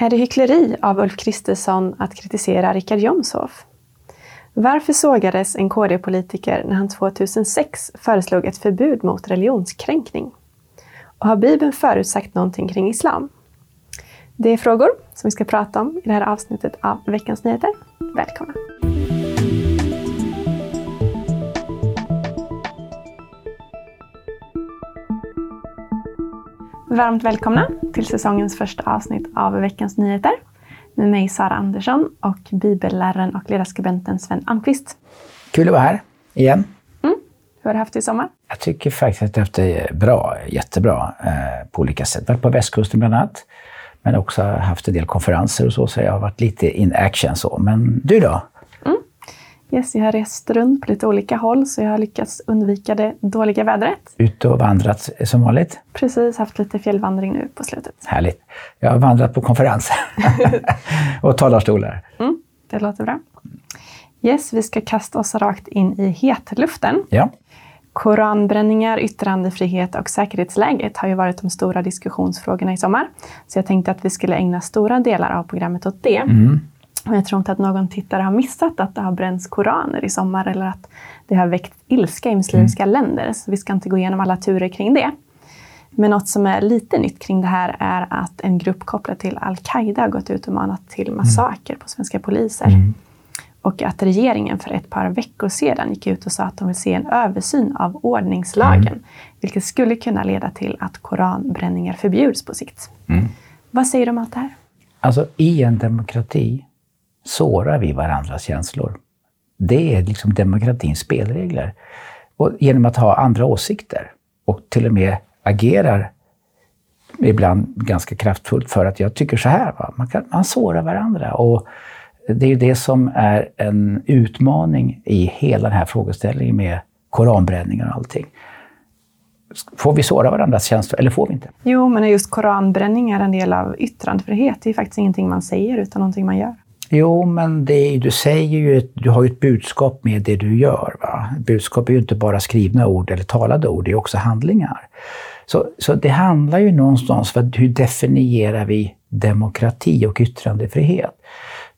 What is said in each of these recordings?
Är det hyckleri av Ulf Kristersson att kritisera Richard Jomshof? Varför sågades en KD-politiker när han 2006 föreslog ett förbud mot religionskränkning? Och har Bibeln förutsagt någonting kring islam? Det är frågor som vi ska prata om i det här avsnittet av Veckans Nyheter. Välkomna! Varmt välkomna till säsongens första avsnitt av Veckans Nyheter med mig Sara Andersson och bibelläraren och ledarskribenten Sven Almqvist. Kul att vara här igen. Mm. Hur har du haft det i sommar? Jag tycker faktiskt att jag har haft det bra, jättebra eh, på olika sätt. Varit på västkusten bland annat, men också haft en del konferenser och så, så jag har varit lite in action så. Men du då? Yes, jag har rest runt på lite olika håll så jag har lyckats undvika det dåliga vädret. Ute och vandrat som vanligt? Precis, haft lite fjällvandring nu på slutet. Härligt. Jag har vandrat på konferenser och talarstolar. Mm, det låter bra. Yes, vi ska kasta oss rakt in i hetluften. Ja. Koranbränningar, yttrandefrihet och säkerhetsläget har ju varit de stora diskussionsfrågorna i sommar. Så jag tänkte att vi skulle ägna stora delar av programmet åt det. Mm. Jag tror inte att någon tittare har missat att det har bränts koraner i sommar eller att det har väckt ilska i muslimska mm. länder. Så vi ska inte gå igenom alla turer kring det. Men något som är lite nytt kring det här är att en grupp kopplad till al-Qaida har gått ut och manat till massaker på svenska poliser. Mm. Och att regeringen för ett par veckor sedan gick ut och sa att de vill se en översyn av ordningslagen. Mm. Vilket skulle kunna leda till att koranbränningar förbjuds på sikt. Mm. Vad säger du om allt det här? Alltså, i en demokrati sårar vi varandras känslor. Det är liksom demokratins spelregler. Och genom att ha andra åsikter och till och med agerar ibland ganska kraftfullt för att jag tycker så här. Va? Man, kan, man sårar varandra. Och det är ju det som är en utmaning i hela den här frågeställningen med koranbränningar och allting. Får vi såra varandras känslor eller får vi inte? Jo, men just koranbränning är en del av yttrandefrihet. Det är faktiskt ingenting man säger utan någonting man gör. Jo, men det, du säger ju, ett, du har ju ett budskap med det du gör. Va? Budskap är ju inte bara skrivna ord eller talade ord, det är också handlingar. Så, så det handlar ju någonstans om hur definierar vi demokrati och yttrandefrihet?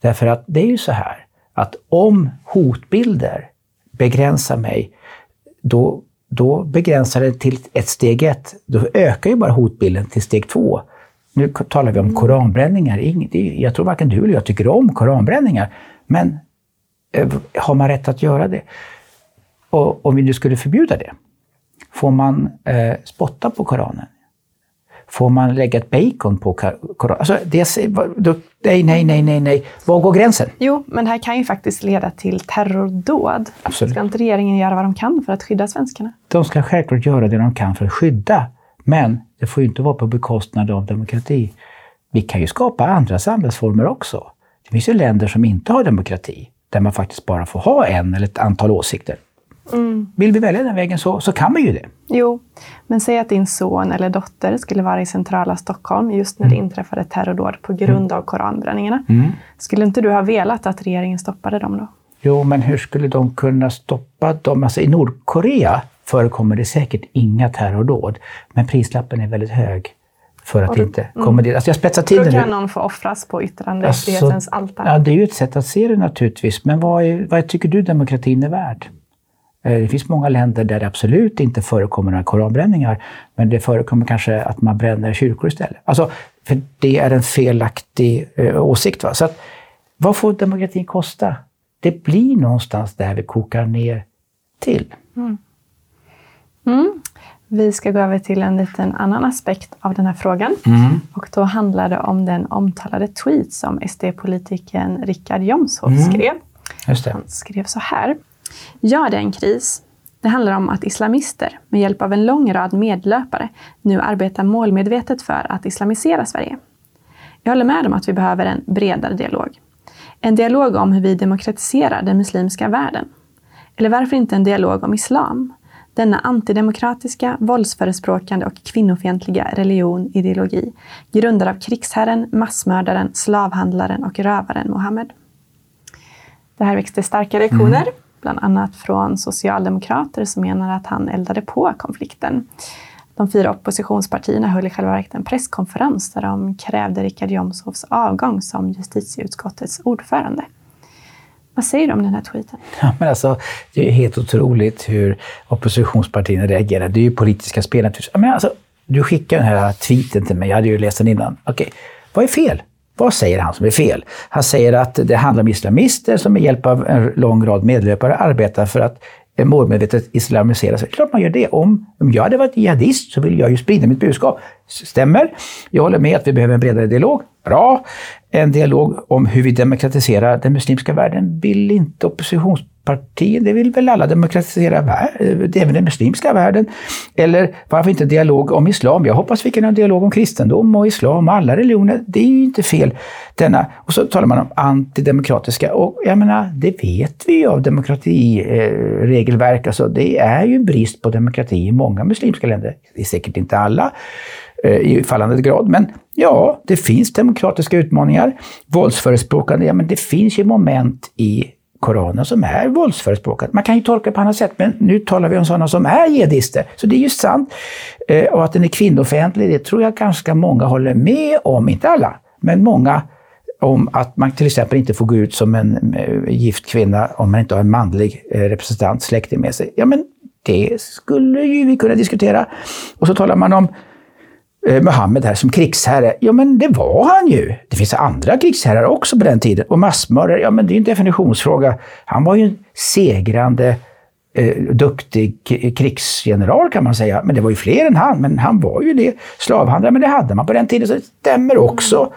Därför att det är ju så här att om hotbilder begränsar mig, då, då begränsar det till ett steg ett. Då ökar ju bara hotbilden till steg två. Nu talar vi om koranbränningar. Jag tror varken du eller jag tycker om koranbränningar. Men eh, har man rätt att göra det? Och om vi nu skulle förbjuda det, får man eh, spotta på Koranen? Får man lägga ett bacon på Koranen? Alltså, det, nej, nej, nej, nej, nej. Var går gränsen? Jo, men det här kan ju faktiskt leda till terrordåd. Absolut. Ska inte regeringen göra vad de kan för att skydda svenskarna? De ska självklart göra det de kan för att skydda. Men det får ju inte vara på bekostnad av demokrati. Vi kan ju skapa andra samhällsformer också. Det finns ju länder som inte har demokrati, där man faktiskt bara får ha en eller ett antal åsikter. Mm. Vill vi välja den vägen så, så kan man ju det. Jo, men säg att din son eller dotter skulle vara i centrala Stockholm just när mm. det inträffade terrordåd på grund mm. av koranbränningarna. Mm. Skulle inte du ha velat att regeringen stoppade dem då? Jo, men hur skulle de kunna stoppa dem? Alltså i Nordkorea förekommer det säkert inga terrordåd, men prislappen är väldigt hög för att du, inte mm. komma dit. Alltså jag spetsar till det Då kan någon få offras på yttrandefrihetens alltså, altare. Ja, det är ju ett sätt att se det naturligtvis. Men vad, är, vad tycker du demokratin är värd? Eh, det finns många länder där det absolut inte förekommer några koranbränningar, men det förekommer kanske att man bränner kyrkor istället. Alltså, för det är en felaktig eh, åsikt. Va? Så att, vad får demokratin kosta? Det blir någonstans där vi kokar ner till. Mm. Mm. Vi ska gå över till en liten annan aspekt av den här frågan. Mm. Och då handlar det om den omtalade tweet som SD-politikern Richard Jomshof mm. skrev. Han skrev så här. Ja, det är en kris. Det handlar om att islamister med hjälp av en lång rad medlöpare nu arbetar målmedvetet för att islamisera Sverige. Jag håller med om att vi behöver en bredare dialog. En dialog om hur vi demokratiserar den muslimska världen. Eller varför inte en dialog om islam? Denna antidemokratiska, våldsförespråkande och kvinnofientliga religion, ideologi, grundad av krigsherren, massmördaren, slavhandlaren och rövaren Mohammed. Det här växte starka reaktioner, mm. bland annat från socialdemokrater som menar att han eldade på konflikten. De fyra oppositionspartierna höll i själva verket en presskonferens där de krävde Richard Jomshofs avgång som justitieutskottets ordförande. Vad säger du om den här tweeten? Ja, men alltså, det är helt otroligt hur oppositionspartierna reagerar. Det är ju politiska spel. Men alltså, du skickar den här tweeten till mig, jag hade ju läst den innan. Okej, okay. vad är fel? Vad säger han som är fel? Han säger att det handlar om islamister som med hjälp av en lång rad medlöpare arbetar för att målmedvetet islamisera sig. Klart man gör det. Om, om jag hade varit jihadist så vill jag ju sprida mitt budskap. Stämmer. Jag håller med att vi behöver en bredare dialog. Bra. En dialog om hur vi demokratiserar den muslimska världen vill inte oppositions partier, det vill väl alla demokratisera även den muslimska världen. Eller varför inte dialog om islam? Jag hoppas vi kan ha dialog om kristendom och islam och alla religioner. Det är ju inte fel. Denna. Och så talar man om antidemokratiska. Och jag menar, det vet vi ju av demokratiregelverk. Alltså, det är ju brist på demokrati i många muslimska länder. Det är säkert inte alla eh, i fallande grad. Men ja, det finns demokratiska utmaningar. Våldsförespråkande, ja men det finns ju moment i Koranen som är våldsförespråkare. Man kan ju tolka det på annat sätt, men nu talar vi om sådana som är jihadister. Så det är ju sant. Eh, och att den är kvinnofientlig, det tror jag ganska många håller med om. Inte alla, men många om att man till exempel inte får gå ut som en eh, gift kvinna om man inte har en manlig eh, representant, släkting med sig. Ja, men det skulle ju vi kunna diskutera. Och så talar man om eh, Muhammed här som krigsherre. Ja, men det var han ju. Det finns andra krigsherrar också på den tiden. Och massmördare, ja men det är en definitionsfråga. Han var ju en segrande, eh, duktig krigsgeneral kan man säga. Men det var ju fler än han, men han var ju det. Slavhandlare, men det hade man på den tiden, så det stämmer också.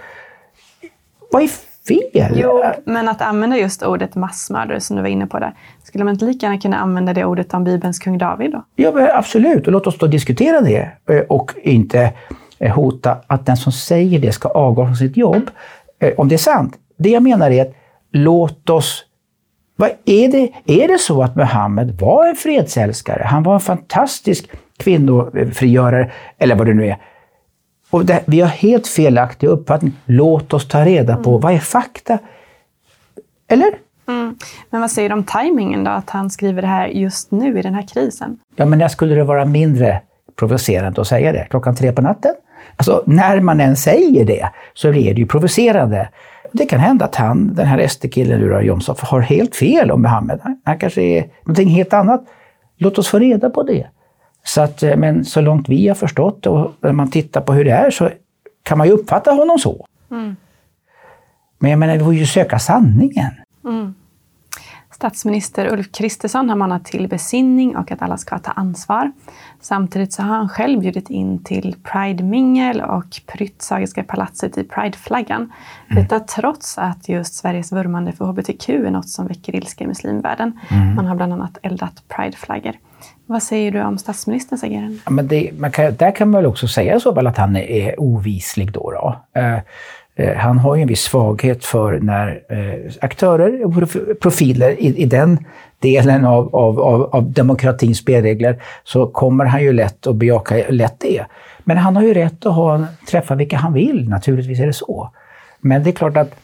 Vad är fel? Jo, men att använda just ordet massmördare som du var inne på där. Skulle man inte lika gärna kunna använda det ordet om Bibelns kung David då? Ja, absolut. Och låt oss då diskutera det eh, och inte eh, hota att den som säger det ska avgå från sitt jobb. Eh, om det är sant. Det jag menar är att låt oss vad är, det, är det så att Muhammed var en fredsälskare? Han var en fantastisk kvinnofrigörare, eller vad det nu är. Och det, vi har helt felaktig uppfattning. Låt oss ta reda på mm. vad är fakta? Eller? Mm. Men vad säger du om tajmingen då, att han skriver det här just nu i den här krisen? Ja, men när skulle det vara mindre provocerande att säga det? Klockan tre på natten? Alltså, när man än säger det så är det ju provocerande. Det kan hända att han, den här SD-killen nu Jomshof, har helt fel om Muhammed. Han kanske är någonting helt annat. Låt oss få reda på det. Så att, eh, men så långt vi har förstått och när man tittar på hur det är så kan man ju uppfatta honom så. Mm. Men jag menar, vi får ju söka sanningen. Mm. Statsminister Ulf Kristersson har manat till besinning och att alla ska ta ansvar. Samtidigt så har han själv bjudit in till Pride-mingel och prytt Sagiska palatset i Pride-flaggan. Mm. Detta trots att just Sveriges vurmande för hbtq är något som väcker ilska i muslimvärlden. Mm. Man har bland annat eldat Pride-flaggor. Vad säger du om statsministerns agerande? Ja, men det, man kan, där kan man väl också säga så väl att han är ovislig då. då. Eh, Eh, han har ju en viss svaghet för när eh, aktörer och profiler i, i den delen av, av, av, av demokratins spelregler så kommer han ju lätt att bejaka lätt det. Men han har ju rätt att ha, träffa vilka han vill, naturligtvis är det så. Men det är klart att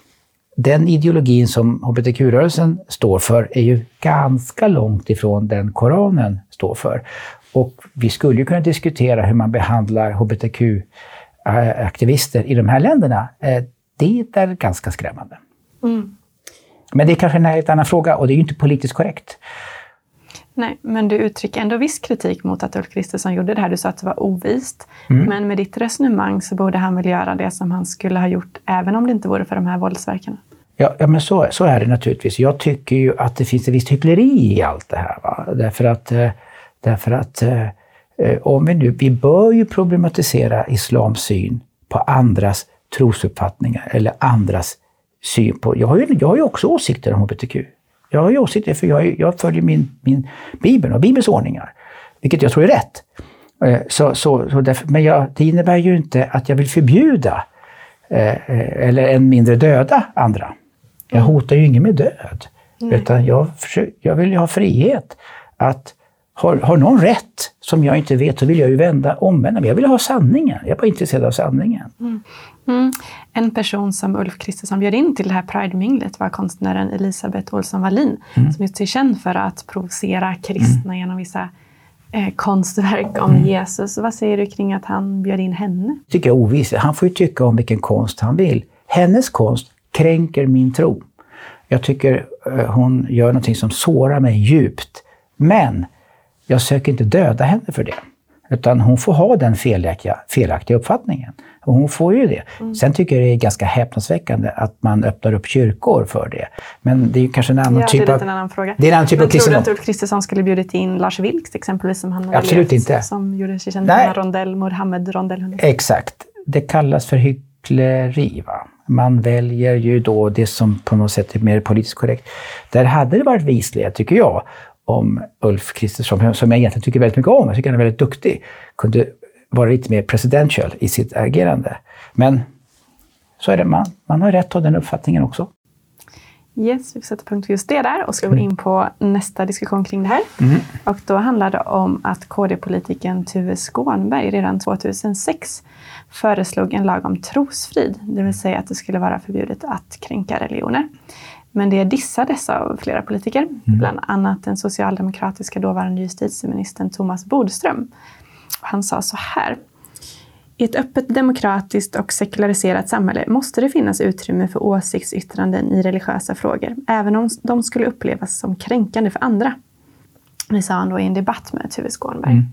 den ideologin som hbtq-rörelsen står för är ju ganska långt ifrån den Koranen står för. Och vi skulle ju kunna diskutera hur man behandlar hbtq hbtq-aktivister i de här länderna. Eh, det är ganska skrämmande. Mm. Men det är kanske en helt annan fråga och det är ju inte politiskt korrekt. Nej, men du uttrycker ändå viss kritik mot att Ulf Kristersson gjorde det här. Du sa att det var ovist. Mm. Men med ditt resonemang så borde han väl göra det som han skulle ha gjort även om det inte vore för de här våldsverkarna? Ja, ja men så, så är det naturligtvis. Jag tycker ju att det finns ett visst hyckleri i allt det här. Va? Därför att, eh, därför att eh, eh, om vi nu, vi bör ju problematisera islams syn på andras trosuppfattningar eller andras syn på... Jag har ju, jag har ju också åsikter om hbtq. Jag har ju åsikter för jag, jag följer min, min Bibeln och Bibelns ordningar. Vilket jag tror är rätt. Så, så, så därför, men jag, det innebär ju inte att jag vill förbjuda eller än mindre döda andra. Jag hotar ju ingen med död. Nej. Utan jag, försöker, jag vill ju ha frihet. Att har, har någon rätt som jag inte vet så vill jag ju vända omvända mig. Jag vill ha sanningen. Jag är bara intresserad av sanningen. Mm. Mm. En person som Ulf Kristersson bjöd in till det här Pride-minglet var konstnären Elisabeth Olsson Wallin mm. som just är känd för att provocera kristna mm. genom vissa eh, konstverk om mm. Jesus. Vad säger du kring att han bjöd in henne? Det tycker jag är ovisst. Han får ju tycka om vilken konst han vill. Hennes konst kränker min tro. Jag tycker eh, hon gör någonting som sårar mig djupt. Men jag söker inte döda henne för det. Utan hon får ha den felaktiga, felaktiga uppfattningen. Och hon får ju det. Mm. Sen tycker jag det är ganska häpnadsväckande att man öppnar upp kyrkor för det. Men det är ju kanske en annan ja, typ av... Det är en annan fråga. Det är en annan typ Men av tror du att Ulf Kristersson skulle bjudit in Lars Vilks exempelvis, som han Absolut inte. Som gjorde sig känd för rondell, Mohammed-rondell? Exakt. Det kallas för hyckleri. Va? Man väljer ju då det som på något sätt är mer politiskt korrekt. Där hade det varit vislighet, tycker jag, om Ulf Kristersson, som jag egentligen tycker väldigt mycket om, jag tycker han är väldigt duktig, kunde vara lite mer presidential i sitt agerande. Men så är det, man, man har rätt att ha den uppfattningen också. Yes, vi sätter punkt för just det där och ska gå in på nästa diskussion kring det här. Mm. Och då handlar det om att KD-politikern Tuve Skånberg redan 2006 föreslog en lag om trosfrid, det vill säga att det skulle vara förbjudet att kränka religioner. Men det dissades av flera politiker, mm. bland annat den socialdemokratiska dåvarande justitieministern Thomas Bodström. Han sa så här. I ett öppet, demokratiskt och sekulariserat samhälle måste det finnas utrymme för åsiktsyttranden i religiösa frågor, även om de skulle upplevas som kränkande för andra. Det sa han då i en debatt med Tuve Skånberg. Mm.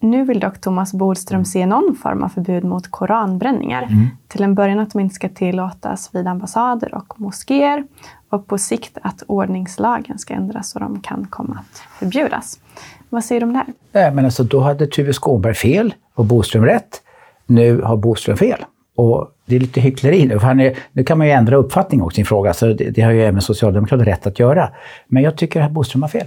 Nu vill dock Thomas Bodström se någon form av förbud mot koranbränningar. Mm. Till en början att de inte ska tillåtas vid ambassader och moskéer och på sikt att ordningslagen ska ändras så de kan komma att förbjudas. Vad säger du om det här? Nej, men alltså, då hade Tuve Skånberg fel och Boström rätt. Nu har Boström fel. Och det är lite hyckleri nu, för han är, nu kan man ju ändra uppfattning också i sin fråga, så det, det har ju även Socialdemokraterna rätt att göra. Men jag tycker att Boström har fel.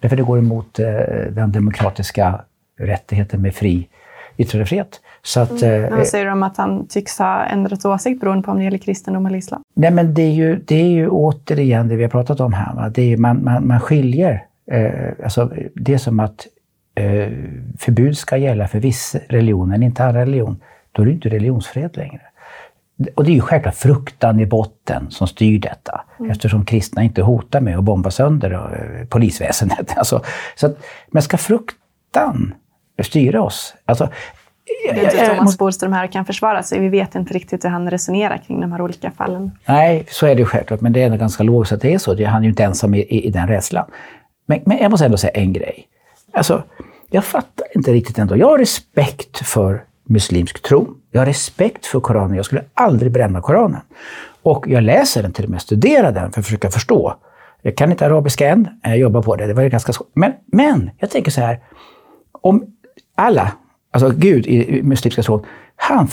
Därför det går emot eh, den demokratiska rättigheten med fri yttrandefrihet. Så att, mm. eh, vad säger om att han tycks ha ändrat åsikt beroende på om det gäller kristendom eller islam? Nej, men det är ju, det är ju återigen det vi har pratat om här. Va? Det är, man, man, man skiljer eh, alltså, det är som att eh, förbud ska gälla för viss religion men inte andra religion. Då är det inte religionsfrihet längre. Och det är ju självklart fruktan i botten som styr detta. Mm. Eftersom kristna inte hotar med att bomba sönder eh, polisväsendet. Alltså, så att, men ska fruktan styra oss? Alltså, det är inte Thomas Bodström här kan försvara sig. Vi vet inte riktigt hur han resonerar kring de här olika fallen. Nej, så är det självklart. Men det är ändå ganska logiskt att det är så. Han är ju inte ensam i, i, i den rädslan. Men, men jag måste ändå säga en grej. Alltså, jag fattar inte riktigt ändå. Jag har respekt för muslimsk tro. Jag har respekt för Koranen. Jag skulle aldrig bränna Koranen. Och jag läser den till och med, studerar den för att försöka förstå. Jag kan inte arabiska än, jag jobbar på det. Det var ganska svårt. Men, men jag tänker så här. Om alla, alltså Gud i muslimska tron, han,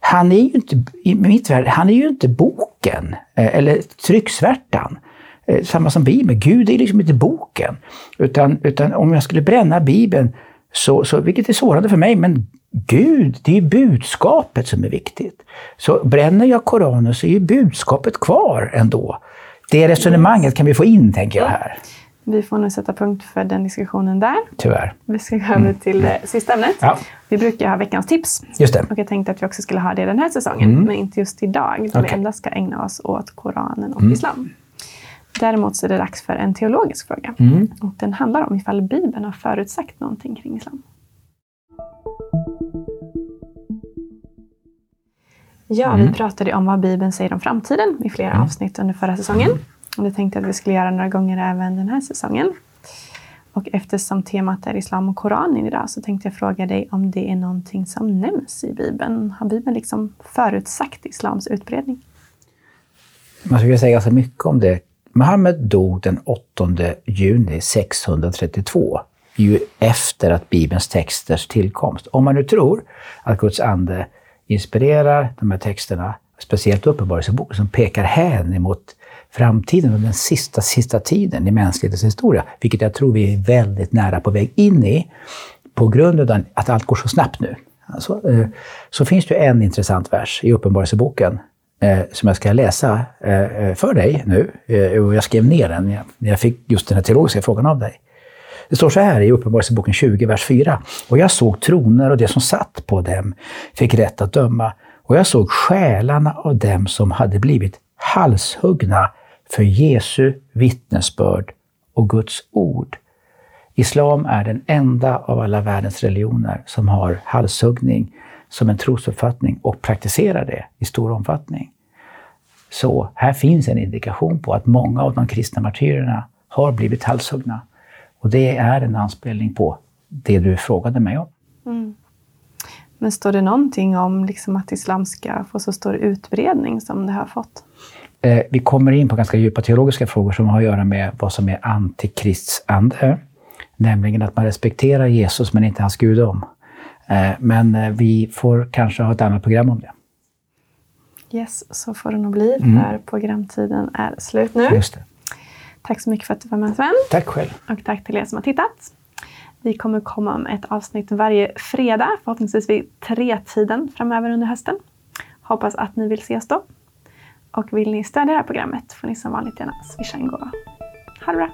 han är ju inte, i mitt värld, han är ju inte boken eh, eller trycksvärtan. Eh, samma som Bibeln. Gud är liksom inte boken. Utan, utan om jag skulle bränna Bibeln, så, så, vilket är sårande för mig, men Gud, det är budskapet som är viktigt. Så bränner jag Koranen så är ju budskapet kvar ändå. Det resonemanget kan vi få in, tänker jag här. Vi får nu sätta punkt för den diskussionen där. Tyvärr. Vi ska gå över mm. till det mm. sista ämnet. Ja. Vi brukar ha veckans tips. Just det. Och jag tänkte att vi också skulle ha det den här säsongen, mm. men inte just idag. Då okay. vi endast ska ägna oss åt Koranen och mm. Islam. Däremot så är det dags för en teologisk fråga. Mm. Och den handlar om ifall Bibeln har förutsagt någonting kring islam. Ja, mm. vi pratade om vad Bibeln säger om framtiden i flera mm. avsnitt under förra säsongen. Det tänkte jag att vi skulle göra några gånger även den här säsongen. Och eftersom temat är islam och Koranen idag så tänkte jag fråga dig om det är någonting som nämns i Bibeln. Har Bibeln liksom förutsagt islams utbredning? Man skulle säga ganska mycket om det Muhammed dog den 8 juni 632, ju efter att Bibelns texters tillkomst. Om man nu tror att Guds ande inspirerar de här texterna, speciellt Uppenbarelseboken, som pekar hän emot framtiden och den sista, sista tiden i mänsklighetens historia, vilket jag tror vi är väldigt nära på väg in i, på grund av att allt går så snabbt nu. Alltså, eh, så finns det en intressant vers i Uppenbarelseboken eh, som jag ska läsa eh, för dig nu. Och jag skrev ner den när jag fick just den här teologiska frågan av dig. Det står så här i Uppenbarelseboken 20, vers 4. Och jag såg troner och det som satt på dem fick rätt att döma. Och jag såg själarna av dem som hade blivit halshuggna för Jesu vittnesbörd och Guds ord. Islam är den enda av alla världens religioner som har halshuggning som en trosuppfattning och praktiserar det i stor omfattning. Så här finns en indikation på att många av de kristna martyrerna har blivit halshuggna. Och det är en anspelning på det du frågade mig om. Mm. Men står det någonting om liksom att islam ska få så stor utbredning som det har fått? Eh, vi kommer in på ganska djupa teologiska frågor som har att göra med vad som är antikrists ande. Nämligen att man respekterar Jesus men inte hans gudom. Eh, men eh, vi får kanske ha ett annat program om det. Yes, så får det nog bli, mm. för programtiden är slut nu. Just det. Tack så mycket för att du var med Sven. Tack själv. Och tack till er som har tittat. Vi kommer komma med ett avsnitt varje fredag, förhoppningsvis vid tre-tiden framöver under hösten. Hoppas att ni vill ses då. Och vill ni stödja det här programmet får ni som vanligt gärna swisha en gåva. Ha det bra!